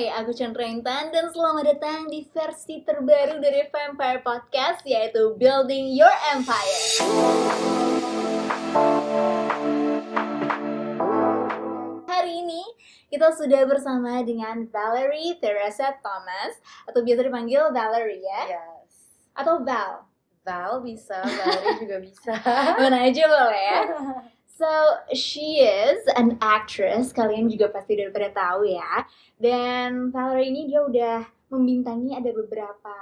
Hai, aku Chandra Intan dan selamat datang di versi terbaru dari Vampire Podcast yaitu Building Your Empire. Hari ini kita sudah bersama dengan Valerie Teresa Thomas atau biasa dipanggil Valerie ya Yes. atau Val. Val bisa, Valerie juga bisa. Mana aja boleh ya. So, she is an actress. Kalian juga pasti udah pada tahu ya. Dan Valerie ini dia udah membintangi ada beberapa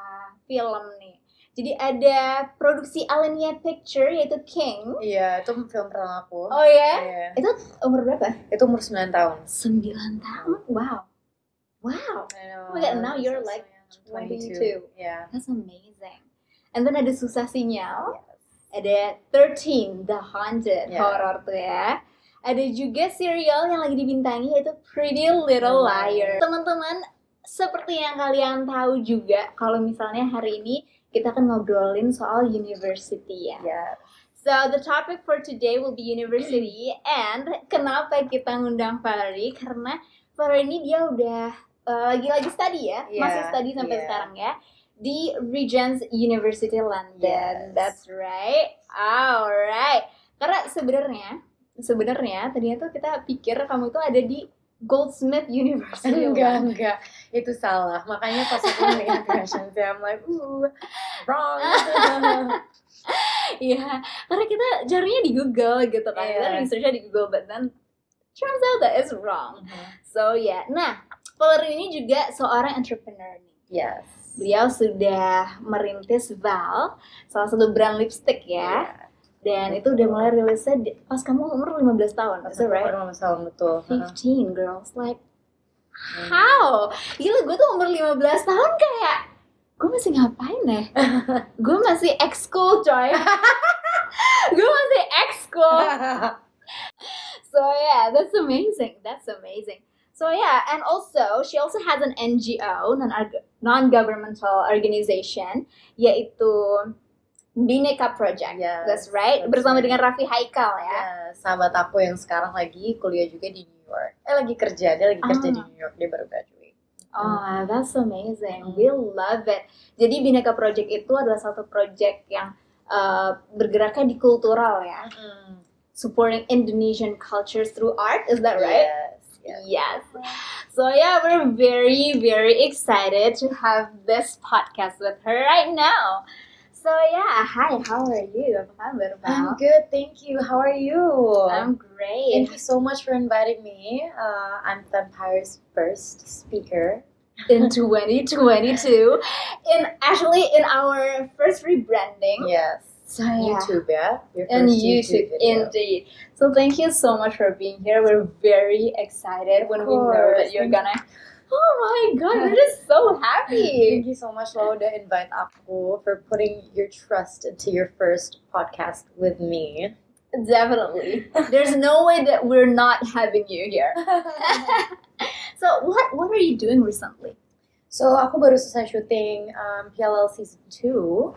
film nih. Jadi ada produksi Alenia Picture yaitu King. Iya, itu film pertama aku. Oh ya? Iya. Itu umur berapa? Itu umur 9 tahun. 9 tahun. Wow. Wow. I know. Oh my God, now you're like young. 22. Yeah. That's amazing. And then ada Susah Sinyal. Yes. Ada 13 The Haunted Ya. horror tuh ya ada juga serial yang lagi dibintangi yaitu Pretty Little Hmm. Liar teman-teman seperti yang kalian tahu juga kalau misalnya hari ini kita akan ngobrolin soal university ya Yeah. so the topic for today will be university and kenapa kita ngundang Valerie karena Valerie ini dia udah uh, lagi-lagi study ya Yeah, masih study sampai yeah. sekarang ya di Regent's University London. Yes. That's right. Alright. Karena sebenarnya sebenarnya tadinya tuh kita pikir kamu itu ada di Goldsmith University. Enggak, London. enggak. Itu salah. Makanya pas aku melihat impressions I'm like, ooh, wrong. Iya, karena kita carinya di Google gitu kan. Kita Iya. researchnya di Google, but then turns out that it's wrong. Mhm. So yeah. Nah, Valerie ini juga seorang entrepreneur nih. Yes. Beliau sudah merintis Val, salah satu brand lipstick ya. Iya. Dan itu udah mulai rilisnya di- pas kamu umur 15 tahun, Pas right? umur 15 tahun betul. Heeh. 15 girls, like Hmm. how? Gila gue tuh umur 15 tahun kayak gue masih ngapain ya? gue masih ex-school coy. gue masih ex-school. So yeah, that's amazing. That's amazing. So yeah, and also she also has an NGO, non non-governmental organization, yaitu Bineka Project. Yes, that's right. that's Bersama right. dengan Raffi Haikal ya. Ya, sahabat aku yang sekarang lagi kuliah juga di New York. Eh lagi kerja, dia lagi kerja Ah. di New York, dia baru graduate. Oh, that's amazing. Hmm. We love it. Jadi Bineka Project itu adalah satu project yang uh, bergeraknya di kultural ya, supporting Indonesian cultures through art. Is that right? Yes. Yes. Yes. So yeah, we're very, very excited to have this podcast with her right now. So yeah, hi, how are you? Apa kabar, Val? I'm good, thank you. How are you? I'm great. Thank you so much for inviting me. Uh, I'm Vampire's first speaker. In 2022, in actually in our first rebranding. Yes. So yeah. YouTube, yeah? Your And YouTube, video. indeed. So thank you so much for being here. We're very excited when we know that you're gonna. Oh my God, we're just so happy. Thank you so much, lo, udah invite aku for putting your trust into your first podcast with me. Definitely. There's no way that we're not having you here. So what what are you doing recently? So aku baru selesai syuting um, PLL season 2.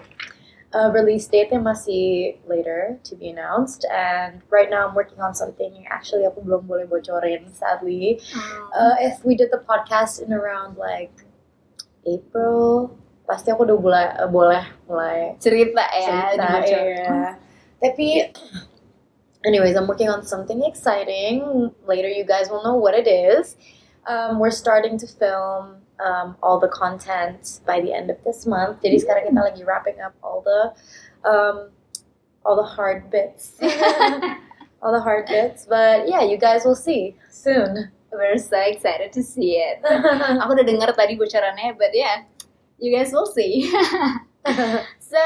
Uh, release date they masih later to be announced and right now I'm working on something actually aku belum boleh bocorin sadly. Uh, if we did the podcast in around like April, pasti aku udah boleh boleh mulai cerita ya, cerita, iya. Tapi anyways, I'm working on something exciting. Later you guys will know what it is. Um, we're starting to film um, all the content by the end of this month. Jadi sekarang kita lagi wrapping up all the um, all the hard bits. all the hard bits. But yeah, you guys will see soon. We're so excited to see it. Aku udah dengar tadi bocorannya, but yeah, you guys will see. so,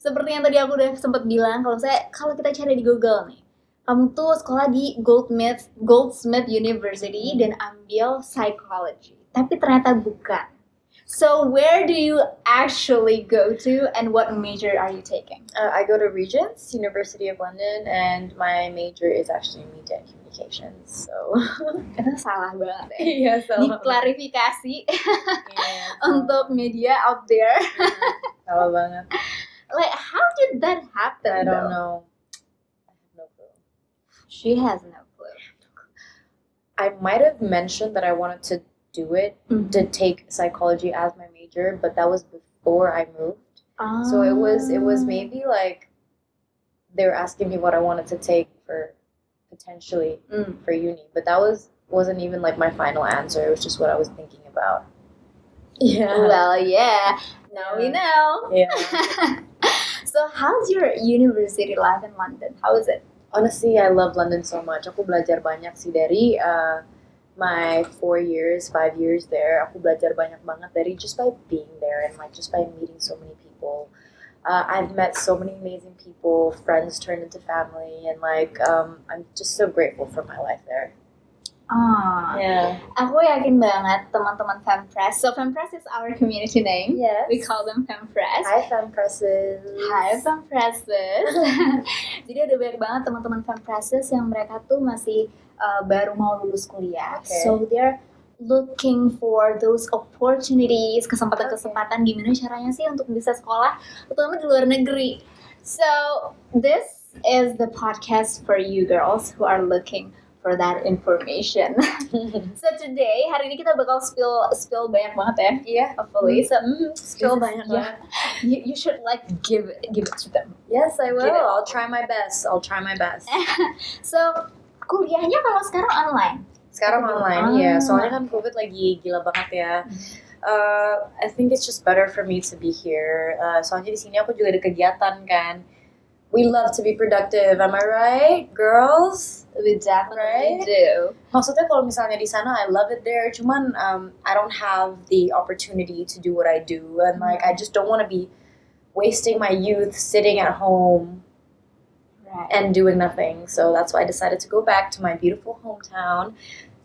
seperti yang tadi aku udah sempat bilang, kalau saya kalau kita cari di Google nih, kamu tuh sekolah di Goldsmith Goldsmith University dan ambil psychology, tapi ternyata bukan. So, where do you actually go to, and what major are you taking? Uh, I go to Regents, University of London, and my major is actually media and communications. So Itu salah banget ya. iya Diklarifikasi Iya, untuk media out there. salah banget. Like, how did that happen? I don't though? know. She has no clue. I might have mentioned that I wanted to do it to take psychology as my major, but that was before I moved. So it was it was Ah. maybe like they were asking me what I wanted to take for potentially Hmm. for uni, but that was wasn't even like my final answer. It was just what I was thinking about. Yeah. Well, yeah. Now we know. yeah. so, how's your university life in London? How is it? Honestly, I love London so much. Aku belajar banyak sih dari uh, my four years, five years there. Aku belajar banyak banget dari just by being there and like just by meeting so many people. Uh, I've met so many amazing people. Friends turned into family, and like um, I'm just so grateful for my life there. Ah, Yeah. aku yakin banget teman-teman Fempress. So, Fempress is our community name. Yes. We call them Fempress. Hi, fan presses. Hai Fempresses. Jadi ada banyak banget teman-teman Fempresses yang mereka tuh masih uh, baru mau lulus kuliah. Oke. So they're looking for those opportunities, kesempatan-kesempatan gimana caranya sih untuk bisa sekolah, terutama di luar negeri. So this is the podcast for you girls who are looking for that information. so today hari ini kita bakal spill spill banyak banget ya. Iya. Hopefully, so Still this is- banyak yeah. You, you should like give give it to them. Yes, I will. I'll try my best. I'll try my best. So kuliahnya kalau sekarang online. Sekarang online ya, soalnya kan COVID lagi gila banget ya. Uh, I think it's just better for me to be here. Uh, soalnya di sini aku juga ada kegiatan kan. We love to be productive, am I right, girls? We definitely Right? do. Maksudnya kalau misalnya di sana, I love it there. Cuman um, I don't have the opportunity to do what I do, and like I just don't want to be wasting my youth sitting at home Right. and doing nothing. So that's why I decided to go back to my beautiful hometown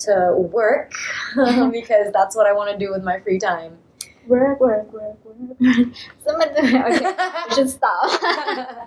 to work because that's what I want to do with my free time. Work, work, work, work. Tuh. Okay, should stop.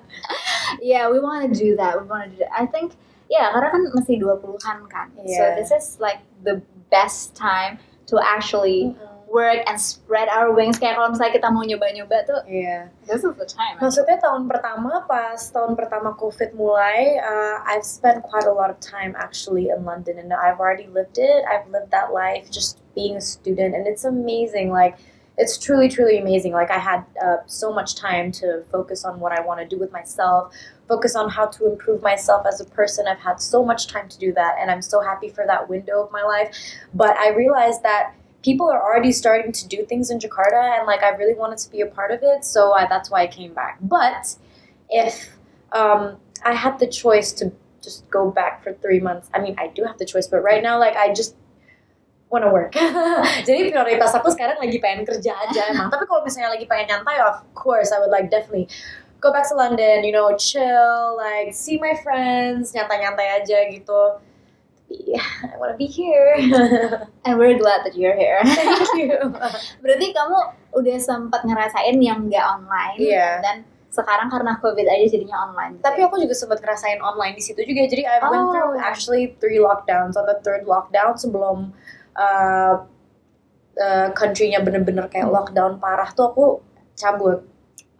yeah, we want to do that. We want to do that. I think, yeah, karena kan masih 20-an kan. So Yeah. this is like the best time to actually work and spread our wings. Kayak kalau misalnya kita mau nyoba-nyoba tuh, Yeah. this is the time. Maksudnya tahun pertama pas tahun pertama COVID mulai, uh, I've spent quite a lot of time actually in London, and I've already lived it. I've lived that life just being a student, and it's amazing. Like it's truly, truly amazing. Like I had uh, so much time to focus on what I want to do with myself, focus on how to improve myself as a person. I've had so much time to do that, and I'm so happy for that window of my life. But I realized that people are already starting to do things in Jakarta, and like I really wanted to be a part of it, so I, that's why I came back. But if um, I had the choice to just go back for three months, I mean, I do have the choice, but right now, like I just wanna work. Jadi prioritas aku sekarang lagi pengen kerja aja emang. Tapi kalau misalnya lagi pengen nyantai, of course I would like definitely go back to London, you know, chill, like see my friends, nyantai-nyantai aja gitu. Tapi I wanna be here. And we're glad that you're here. Thank you. Berarti kamu udah sempat ngerasain yang nggak online Iya. dan sekarang karena covid aja jadinya online. Tapi aku juga sempat ngerasain online di situ juga. Jadi I Oh. went through actually three lockdowns. On the third lockdown sebelum uh, uh, country-nya bener-bener kayak lockdown parah tuh aku cabut.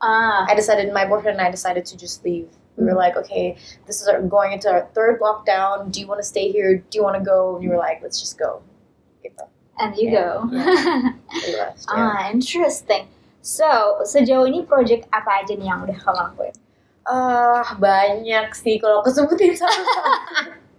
ah, I decided my boyfriend and I decided to just leave. We were like, okay, this is our, going into our third lockdown. Do you want to stay here? Do you want to go? And you were like, let's just go. Gitu. and you Yeah, go. We left. yeah. ah, interesting. So, sejauh ini project apa aja nih yang udah kamu lakuin? Ah, banyak sih kalau aku sebutin satu-satu.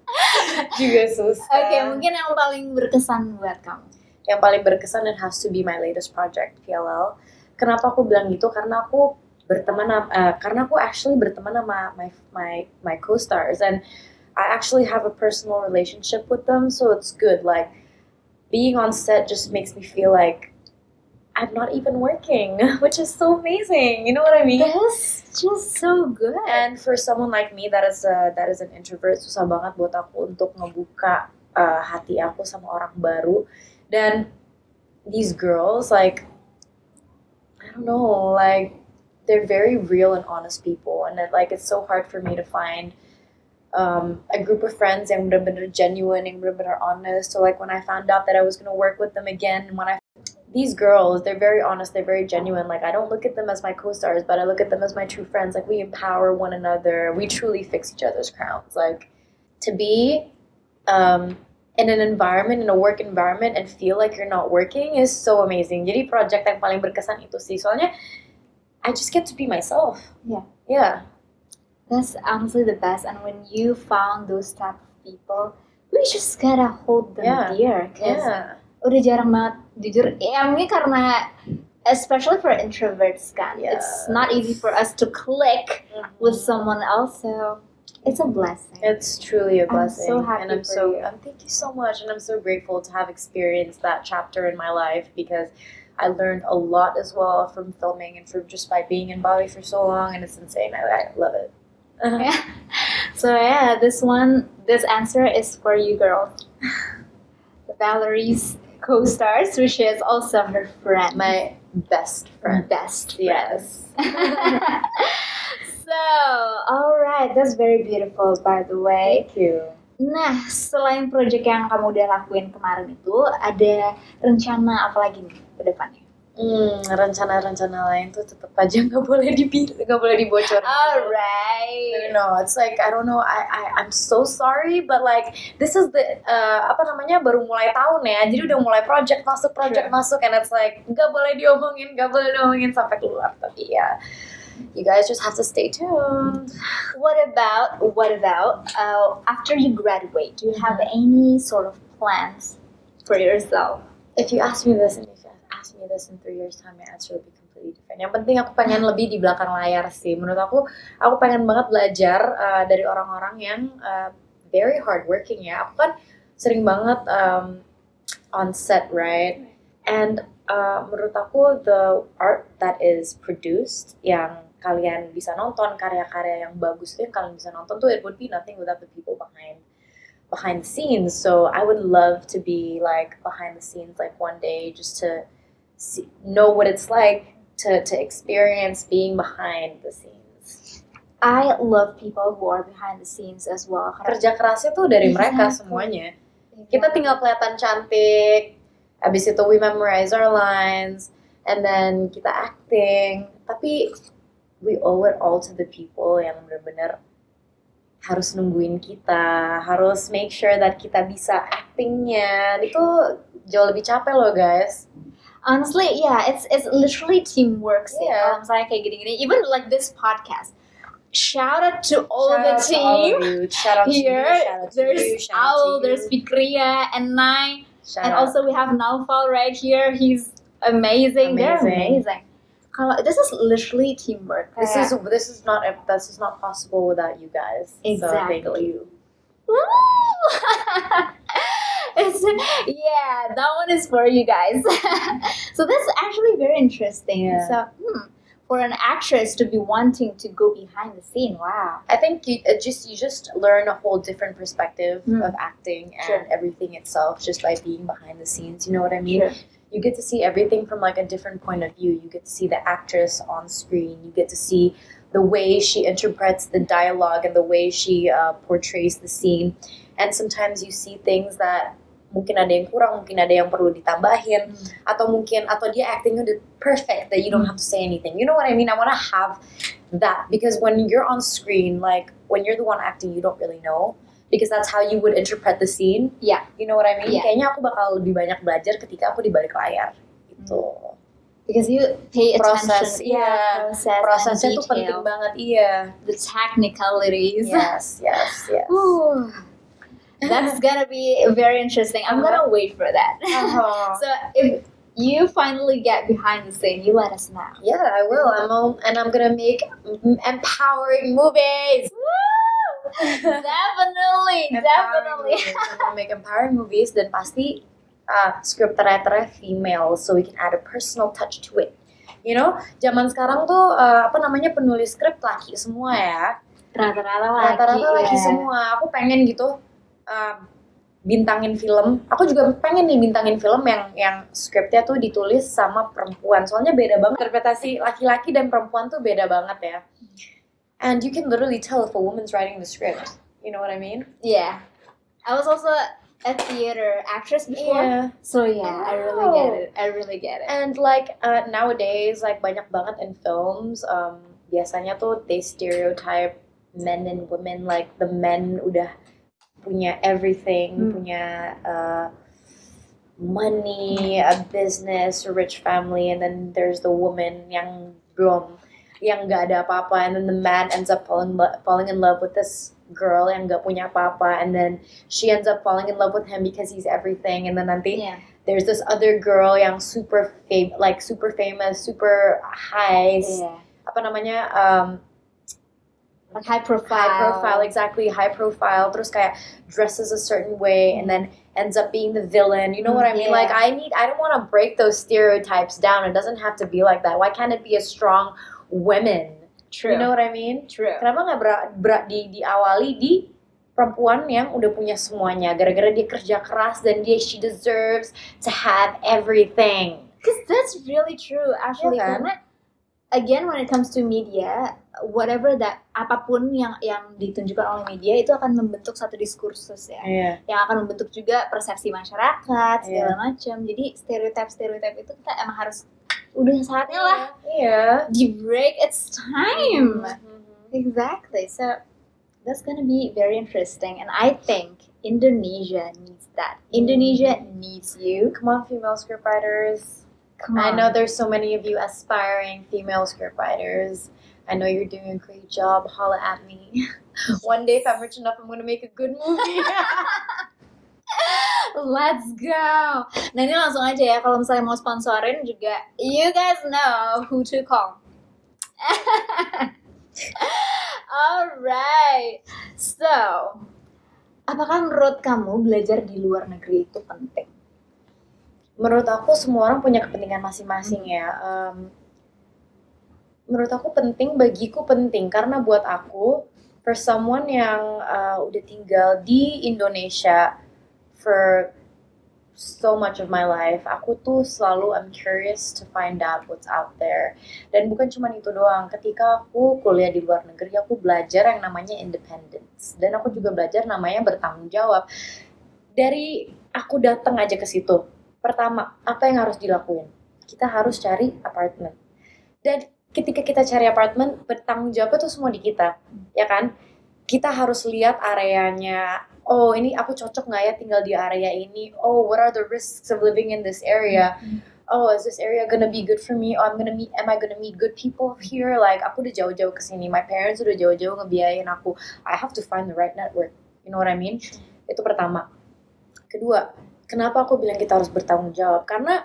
juga susah. Oke, mungkin yang paling berkesan buat kamu. yang paling berkesan dan has to be my latest project PLL. Kenapa aku bilang gitu? Karena aku berteman eh, karena aku actually berteman sama my my my co-stars and I actually have a personal relationship with them, so it's good. Like being on set just makes me feel like I'm not even working, which is so amazing. You know what I mean? That's just so good. And for someone like me that is a, that is an introvert, susah banget buat aku untuk ngebuka uh, hati aku sama orang baru. Dan these girls, like, I don't know, like, they're very real and honest people. And that, like, it's so hard for me to find um, a group of friends yang bener-bener genuine, yang bener-bener honest. So, like, when I found out that I was going to work with them again, when I these girls, they're very honest, they're very genuine. Like I don't look at them as my co-stars, but I look at them as my true friends. Like we empower one another. We truly fix each other's crowns. Like to be um in an environment in a work environment and feel like you're not working is so amazing. Jadi project yang paling berkesan itu sih. Soalnya I just get to be myself. Yeah. Yeah. That's honestly the best. And when you found those type of people, we just gotta hold them Yeah. dear. Cause Yeah. Udah jarang banget jujur. Ya mungkin karena especially for introverts kan, it's not easy for us to click with someone else. So it's a blessing. It's truly a I'm blessing. so happy and I'm for so you. um, thank you so much and I'm so grateful to have experienced that chapter in my life because I learned a lot as well from filming and from just by being in Bali for so long and it's insane. I, I love it. Yeah. So yeah, this one, this answer is for you girls. Valerie's co-stars, which is also her friend, My best friend. best friend. Yes. so, alright, that's very beautiful by the way. Thank you. Nah, selain project yang kamu udah lakuin kemarin itu, ada rencana apa lagi nih ke depannya? Hmm, rencana-rencana lain tuh tetap aja nggak boleh dibil nggak boleh dibocorin. Alright. No, no, it's like I don't know. I, I I'm so sorry, but like this is the uh, apa namanya baru mulai tahun ya, jadi udah mulai project masuk, project Sure. masuk, and it's like nggak boleh diomongin, nggak boleh diomongin sampai keluar. Tapi ya, you guys just have to stay tuned. What about what about uh, after you graduate? Do you have any sort of plans for yourself? If you ask me this, you ask me this in three years time, my answer will be completely different. Yang penting aku pengen lebih di belakang layar sih. Menurut aku, aku pengen banget belajar uh, dari orang-orang yang uh, very hardworking ya. Aku kan sering banget um, on set, right? And uh, menurut aku the art that is produced yang kalian bisa nonton karya-karya yang bagus itu yang kalian bisa nonton tuh it would be nothing without the people behind behind the scenes. So I would love to be like behind the scenes like one day just to see, know what it's like to to experience being behind the scenes. I love people who are behind the scenes as well. Kerja kerasnya tuh dari mereka semuanya. Kita tinggal kelihatan cantik, habis itu we memorize our lines, and then kita acting. Tapi we owe it all to the people yang benar-benar harus nungguin kita, harus make sure that kita bisa actingnya. Itu jauh lebih capek loh guys. Honestly, yeah, it's it's literally teamwork sih. Yeah. Um, Kalau misalnya kayak gini-gini, even like this podcast. Shout out to all Shout the all team you. Shout out to you. here. Shout out to There's you. Shout out to Owl, there's. Fikria, and Nai, Shout and out. also we have Naufal right here. He's amazing. They're Amazing. amazing. Kalau this is literally teamwork. this Kayak- is this is not this is not possible without you guys. So thank Exactly. you. Yeah, that one is for you guys. so that's actually very interesting. Yeah. So, hmm, for an actress to be wanting to go behind the scene, wow. I think you it just you just learn a whole different perspective Mm. of acting and Sure. everything itself just by being behind the scenes. You know what I mean? Sure. You get to see everything from like a different point of view. You get to see the actress on screen. You get to see the way she interprets the dialogue and the way she uh, portrays the scene. And sometimes you see things that mungkin ada yang kurang, mungkin ada yang perlu ditambahin, Hmm. atau mungkin atau dia actingnya udah perfect that you don't have to say anything. You know what I mean? I want to have that because when you're on screen, like when you're the one acting, you don't really know because that's how you would interpret the scene. Yeah. You know what I mean? Yeah. Kayaknya aku bakal lebih banyak belajar ketika aku di balik layar. Gitu. Because you pay Proses, attention. iya. process Prosesnya tuh penting banget, iya. The technicalities. Yes, yes, yes. Ooh, that's gonna be very interesting. I'm Uh-huh. gonna wait for that. Uh-huh. so if you finally get behind the scene, you let us know. Yeah, I will. I'm all, and I'm gonna make empowering movies. definitely, definitely. I'm gonna make empowering movies dan pasti uh, script writer female so we can add a personal touch to it. You know, zaman sekarang tuh uh, apa namanya penulis skrip laki semua ya. Rata-rata laki. Rata-rata laki ya. semua. Aku pengen gitu um, bintangin film. Aku juga pengen nih bintangin film yang yang skripnya tuh ditulis sama perempuan. Soalnya beda banget interpretasi laki-laki dan perempuan tuh beda banget ya. And you can literally tell if a woman's writing the script. You know what I mean? Yeah. I was also a theater actress before. So yeah, I really get it. I really get it. And like uh, nowadays, like banyak banget in films, um, biasanya tuh they stereotype men and women like the men udah punya everything, Hmm. punya uh, money, a business, a rich family, and then there's the woman yang belum, yang nggak ada apa-apa, and then the man ends up falling falling in love with this girl yang nggak punya apa-apa, and then she ends up falling in love with him because he's everything, and then nanti Iya. there's this other girl yang super fam like super famous, super high, Iya. apa namanya um, Like high profile. high profile exactly high profile terus kayak dresses a certain way and then ends up being the villain you know what i mean Yeah. like i need i don't want to break those stereotypes down it doesn't have to be like that why can't it be a strong women True. you know what i mean True. kenapa nggak ber- ber- di diawali di perempuan yang udah punya semuanya gara-gara dia kerja keras dan dia she deserves to have everything Because that's really true actually Iya kan? karena again when it comes to media whatever that apa pun yang yang ditunjukkan oleh media itu akan membentuk satu diskursus ya. Yeah yang akan membentuk juga persepsi masyarakat segala Iya. macam. Jadi stereotip stereotip itu kita emang harus udah saatnya lah. Iya. Di break it's time. Mhm. exactly. So that's gonna be very interesting. And I think Indonesia needs that. Indonesia needs you. Come on female scriptwriters. Come I on. know there's so many of you aspiring female scriptwriters. I know you're doing a great job. Holla at me. One day, if I'm rich enough, I'm gonna make a good movie. Let's go. Nah ini langsung aja ya kalau misalnya mau sponsorin juga, you guys know who to call. Alright. So, apakah menurut kamu belajar di luar negeri itu penting? menurut aku semua orang punya kepentingan masing-masing ya. Um, menurut aku penting, bagiku penting karena buat aku, for someone yang uh, udah tinggal di Indonesia for so much of my life, aku tuh selalu I'm curious to find out what's out there. Dan bukan cuma itu doang, ketika aku kuliah di luar negeri, aku belajar yang namanya independence. Dan aku juga belajar namanya bertanggung jawab. Dari aku datang aja ke situ, pertama, apa yang harus dilakuin? Kita harus cari apartemen. Dan ketika kita cari apartemen, bertanggung jawab itu semua di kita, ya kan? Kita harus lihat areanya. Oh, ini aku cocok nggak ya tinggal di area ini? Oh, what are the risks of living in this area? Oh, is this area gonna be good for me? Oh, I'm gonna meet. Am I gonna meet good people here? Like, aku udah jauh-jauh ke sini. My parents udah jauh-jauh ngebiayain aku. I have to find the right network. You know what I mean? Itu pertama. Kedua, kenapa aku bilang kita harus bertanggung jawab? Karena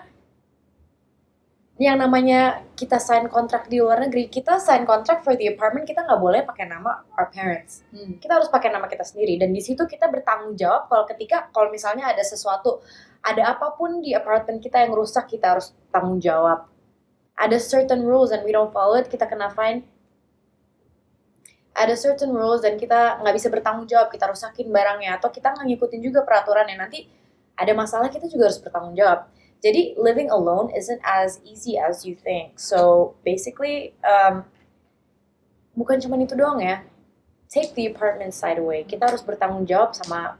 yang namanya kita sign kontrak di luar negeri, kita sign kontrak for the apartment, kita nggak boleh pakai nama our parents. Kita harus pakai nama kita sendiri. Dan di situ kita bertanggung jawab kalau ketika, kalau misalnya ada sesuatu, ada apa pun di apartemen kita yang rusak, kita harus tanggung jawab. Ada certain rules and we don't follow it, kita kena fine. Ada certain rules dan kita nggak bisa bertanggung jawab, kita rusakin barangnya. Atau kita nggak ngikutin juga peraturan yang nanti ada masalah, kita juga harus bertanggung jawab. Jadi living alone isn't as easy as you think. So basically, um, bukan cuma itu doang ya. Take the apartment side away. Kita harus bertanggung jawab sama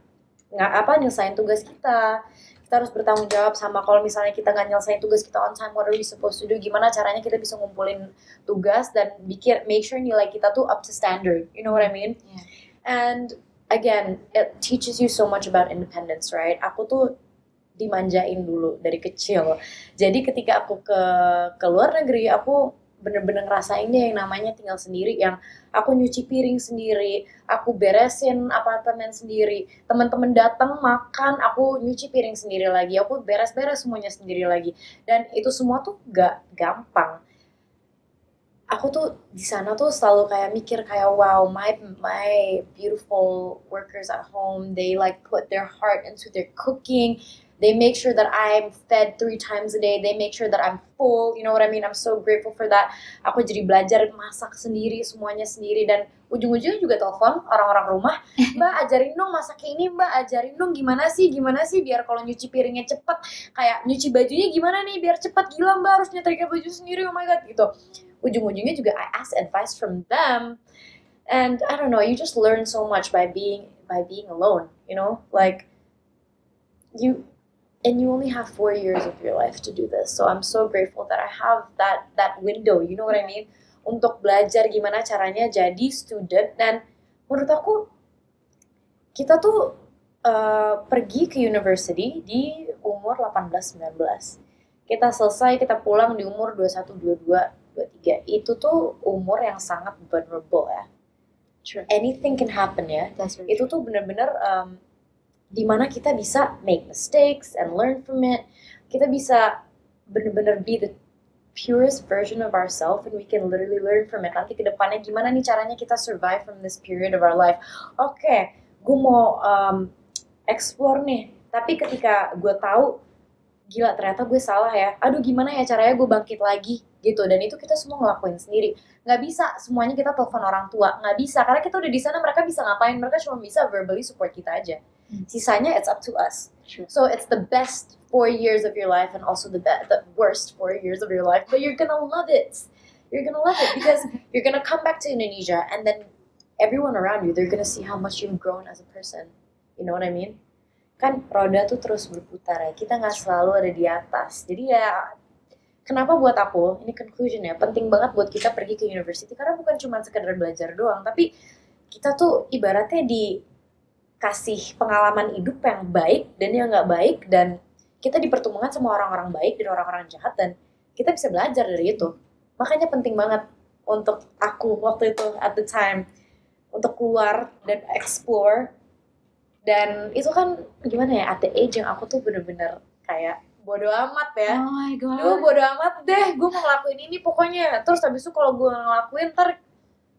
nggak apa nyelesain tugas kita. Kita harus bertanggung jawab sama kalau misalnya kita nggak nyelesain tugas kita on time, what are we supposed to do? Gimana caranya kita bisa ngumpulin tugas dan bikin make sure nilai kita tuh up to standard. You know what I mean? Yeah. And again, it teaches you so much about independence, right? Aku tuh dimanjain dulu dari kecil. Jadi ketika aku ke ke luar negeri, aku bener-bener ngerasain deh yang namanya tinggal sendiri, yang aku nyuci piring sendiri, aku beresin apartemen sendiri, teman-teman datang makan, aku nyuci piring sendiri lagi, aku beres-beres semuanya sendiri lagi, dan itu semua tuh gak gampang. Aku tuh di sana tuh selalu kayak mikir kayak wow my my beautiful workers at home they like put their heart into their cooking they make sure that I'm fed three times a day. They make sure that I'm full. You know what I mean? I'm so grateful for that. Aku jadi belajar masak sendiri, semuanya sendiri dan ujung-ujungnya juga telepon orang-orang rumah, Mbak ajarin dong masak ini, Mbak ajarin dong gimana sih, gimana sih biar kalau nyuci piringnya cepet, kayak nyuci bajunya gimana nih biar cepet gila Mbak harus nyetrika baju sendiri, oh my god gitu. Ujung-ujungnya juga I ask advice from them, and I don't know, you just learn so much by being by being alone, you know, like you and you only have four years of your life to do this. So I'm so grateful that I have that that window. You know what I mean? Untuk belajar gimana caranya jadi student dan menurut aku kita tuh uh, pergi ke university di umur 18-19. Kita selesai, kita pulang di umur 21, 22, 23. Itu tuh umur yang sangat vulnerable ya. True. Anything can happen ya. That's Itu tuh bener-bener um, di mana kita bisa make mistakes and learn from it. Kita bisa bener-bener be the purest version of ourselves and we can literally learn from it. Nanti ke depannya gimana nih caranya kita survive from this period of our life. Oke, gue mau um, explore nih. Tapi ketika gue tahu gila ternyata gue salah ya. Aduh gimana ya caranya gue bangkit lagi gitu. Dan itu kita semua ngelakuin sendiri. Nggak bisa semuanya kita telepon orang tua. Nggak bisa karena kita udah di sana mereka bisa ngapain? Mereka cuma bisa verbally support kita aja. Sisanya it's up to us. true. So it's the best four years of your life and also the be- the worst four years of your life. But you're gonna love it. You're gonna love it because you're gonna come back to Indonesia and then everyone around you they're gonna see how much you've grown as a person. You know what I mean? Kan roda tuh terus berputar ya. Kita nggak selalu ada di atas. Jadi ya kenapa buat aku ini conclusion ya penting banget buat kita pergi ke university karena bukan cuma sekedar belajar doang tapi kita tuh ibaratnya dikasih pengalaman hidup yang baik dan yang nggak baik dan kita dipertemukan sama orang-orang baik dan orang-orang jahat dan kita bisa belajar dari itu makanya penting banget untuk aku waktu itu at the time untuk keluar dan explore dan itu kan gimana ya at the age yang aku tuh bener-bener kayak bodo amat ya Oh my god. Duh bodo amat deh, gue mau ngelakuin ini pokoknya. Terus habis itu kalau gue ngelakuin ntar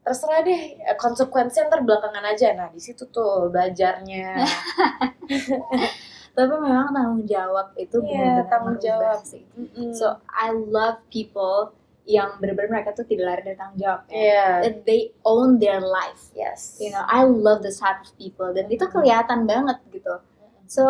terserah deh konsekuensinya ntar belakangan aja. Nah di situ tuh belajarnya. Tapi memang tanggung jawab itu Iya, benar-benar tanggung jawab. sih. Mm-mm. So I love people yang benar-benar mereka tuh tidak lari dari tanggung jawab ya. Iya. That They own their life. Yes. You know, I love this type of people dan itu kelihatan banget gitu. So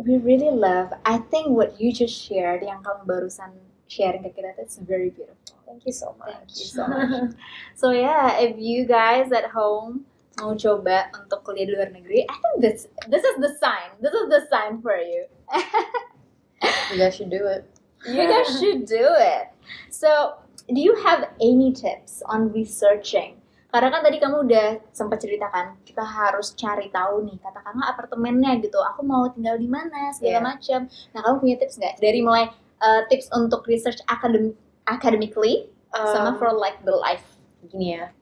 we really love. I think what you just shared yang kamu barusan sharing ke kita that's very beautiful. Thank you so much. Thank you so much. So yeah, if you guys at home mau coba untuk kuliah di luar negeri, I think this this is the sign. This is the sign for you. you guys should do it. You guys should do it. So, do you have any tips on researching? Karena kan tadi kamu udah sempat ceritakan kita harus cari tahu nih katakanlah apartemennya gitu. Aku mau tinggal di mana segala Yeah. macam. Nah, kamu punya tips nggak dari mulai uh, tips untuk research academic academically sama Um, for like the life? gini ya.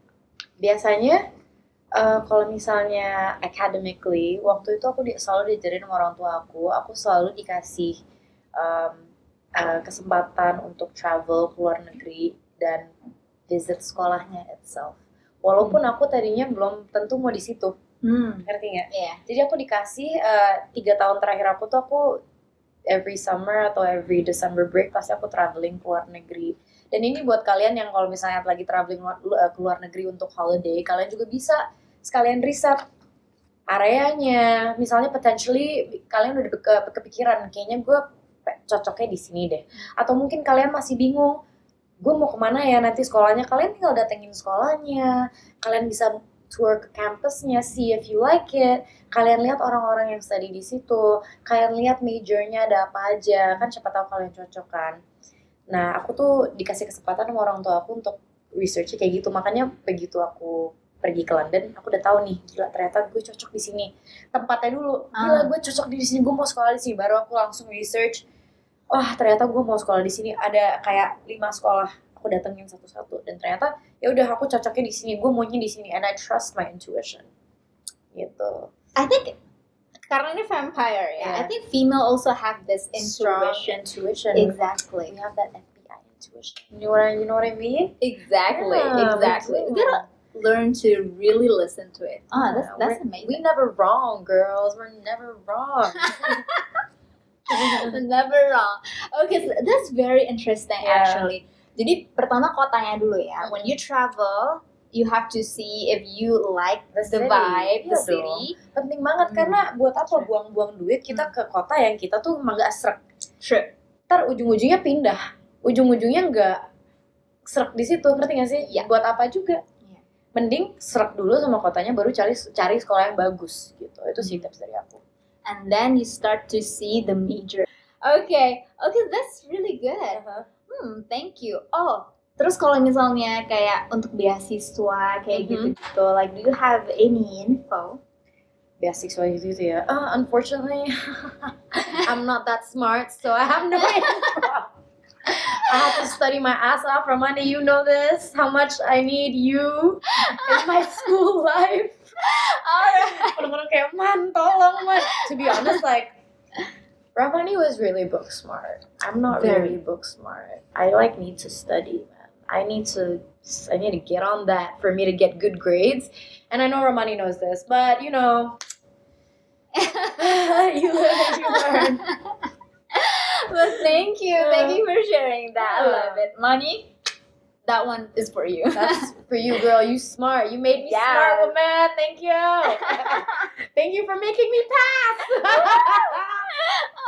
Biasanya eh, kalau misalnya academically, waktu itu aku di, selalu diajarin sama orang tua aku, aku selalu dikasih um, eh, kesempatan untuk travel ke luar negeri dan visit sekolahnya itself. Walaupun aku tadinya belum tentu mau di situ, Hmm. ngerti nggak? Iya. Jadi aku dikasih eh, tiga tahun terakhir aku tuh aku every summer atau every December break pasti aku traveling ke luar negeri. Dan ini buat kalian yang kalau misalnya lagi traveling eh, ke luar negeri untuk holiday, kalian juga bisa sekalian riset areanya. Misalnya potentially kalian udah ke- kepikiran kayaknya gue cocoknya di sini deh. Atau mungkin kalian masih bingung, gue mau ke mana ya nanti sekolahnya. Kalian tinggal datengin sekolahnya, kalian bisa tour ke kampusnya, see if you like it. Kalian lihat orang-orang yang study di situ, kalian lihat majornya ada apa aja, kan siapa tahu kalian cocok kan. Nah, aku tuh dikasih kesempatan sama orang tua aku untuk research kayak gitu. Makanya begitu aku pergi ke London, aku udah tahu nih, gila ternyata gue cocok di sini. Tempatnya dulu, gila Ah. gue cocok di sini, gue mau sekolah di sini. Baru aku langsung research, wah ternyata gue mau sekolah di sini. Ada kayak lima sekolah, aku datengin satu-satu. Dan ternyata ya udah aku cocoknya di sini, gue maunya di sini. And I trust my intuition. Gitu. I think karena ini vampire ya. Yeah. I think female also have this intuition. intuition. Exactly. We have that FBI intuition. You know what I, you know what I mean? Exactly. Yeah, we exactly. We gotta learn to really listen to it. Oh, that's that's we're- amazing. We never wrong, girls. We're never wrong. Never wrong. Okay, so that's very interesting Yeah. actually. Jadi pertama kotanya dulu ya. When you travel, you have to see if you like The the, city. vibe, the Iya city. Penting banget Hmm. karena buat apa buang-buang duit kita ke kota yang kita tuh emang gak serak. Sure. Ntar ujung-ujungnya pindah. Ujung-ujungnya nggak serak di situ, ngerti gak sih? Iya. Buat apa juga? Iya. Mending serak dulu sama kotanya, baru cari cari sekolah yang bagus gitu. Itu sih Hmm. tips dari aku. And then you start to see the major. Okay, okay, that's really good. Hmm, thank you. Oh, terus kalau misalnya kayak untuk beasiswa kayak Mhm. gitu-gitu, like do you have any info? beasiswa itu tuh ya. Uh, unfortunately, I'm not that smart, so I have no info. I have to study my ass off. Romani, you know this. How much I need you in my school life. Alright. Bener-bener kayak man, tolong man. To be honest, like Ramani was really book smart. I'm not Very. really book smart. I like need to study, man. I need to I need to get on that for me to get good grades. And I know Ramani knows this, but you know, you learn, you learn. but thank you, thank you for sharing that. I Yeah. love it. Money, that one is for you. That's for you, girl. You smart. You made me Yes. smart, woman. Thank you. Thank you for making me pass.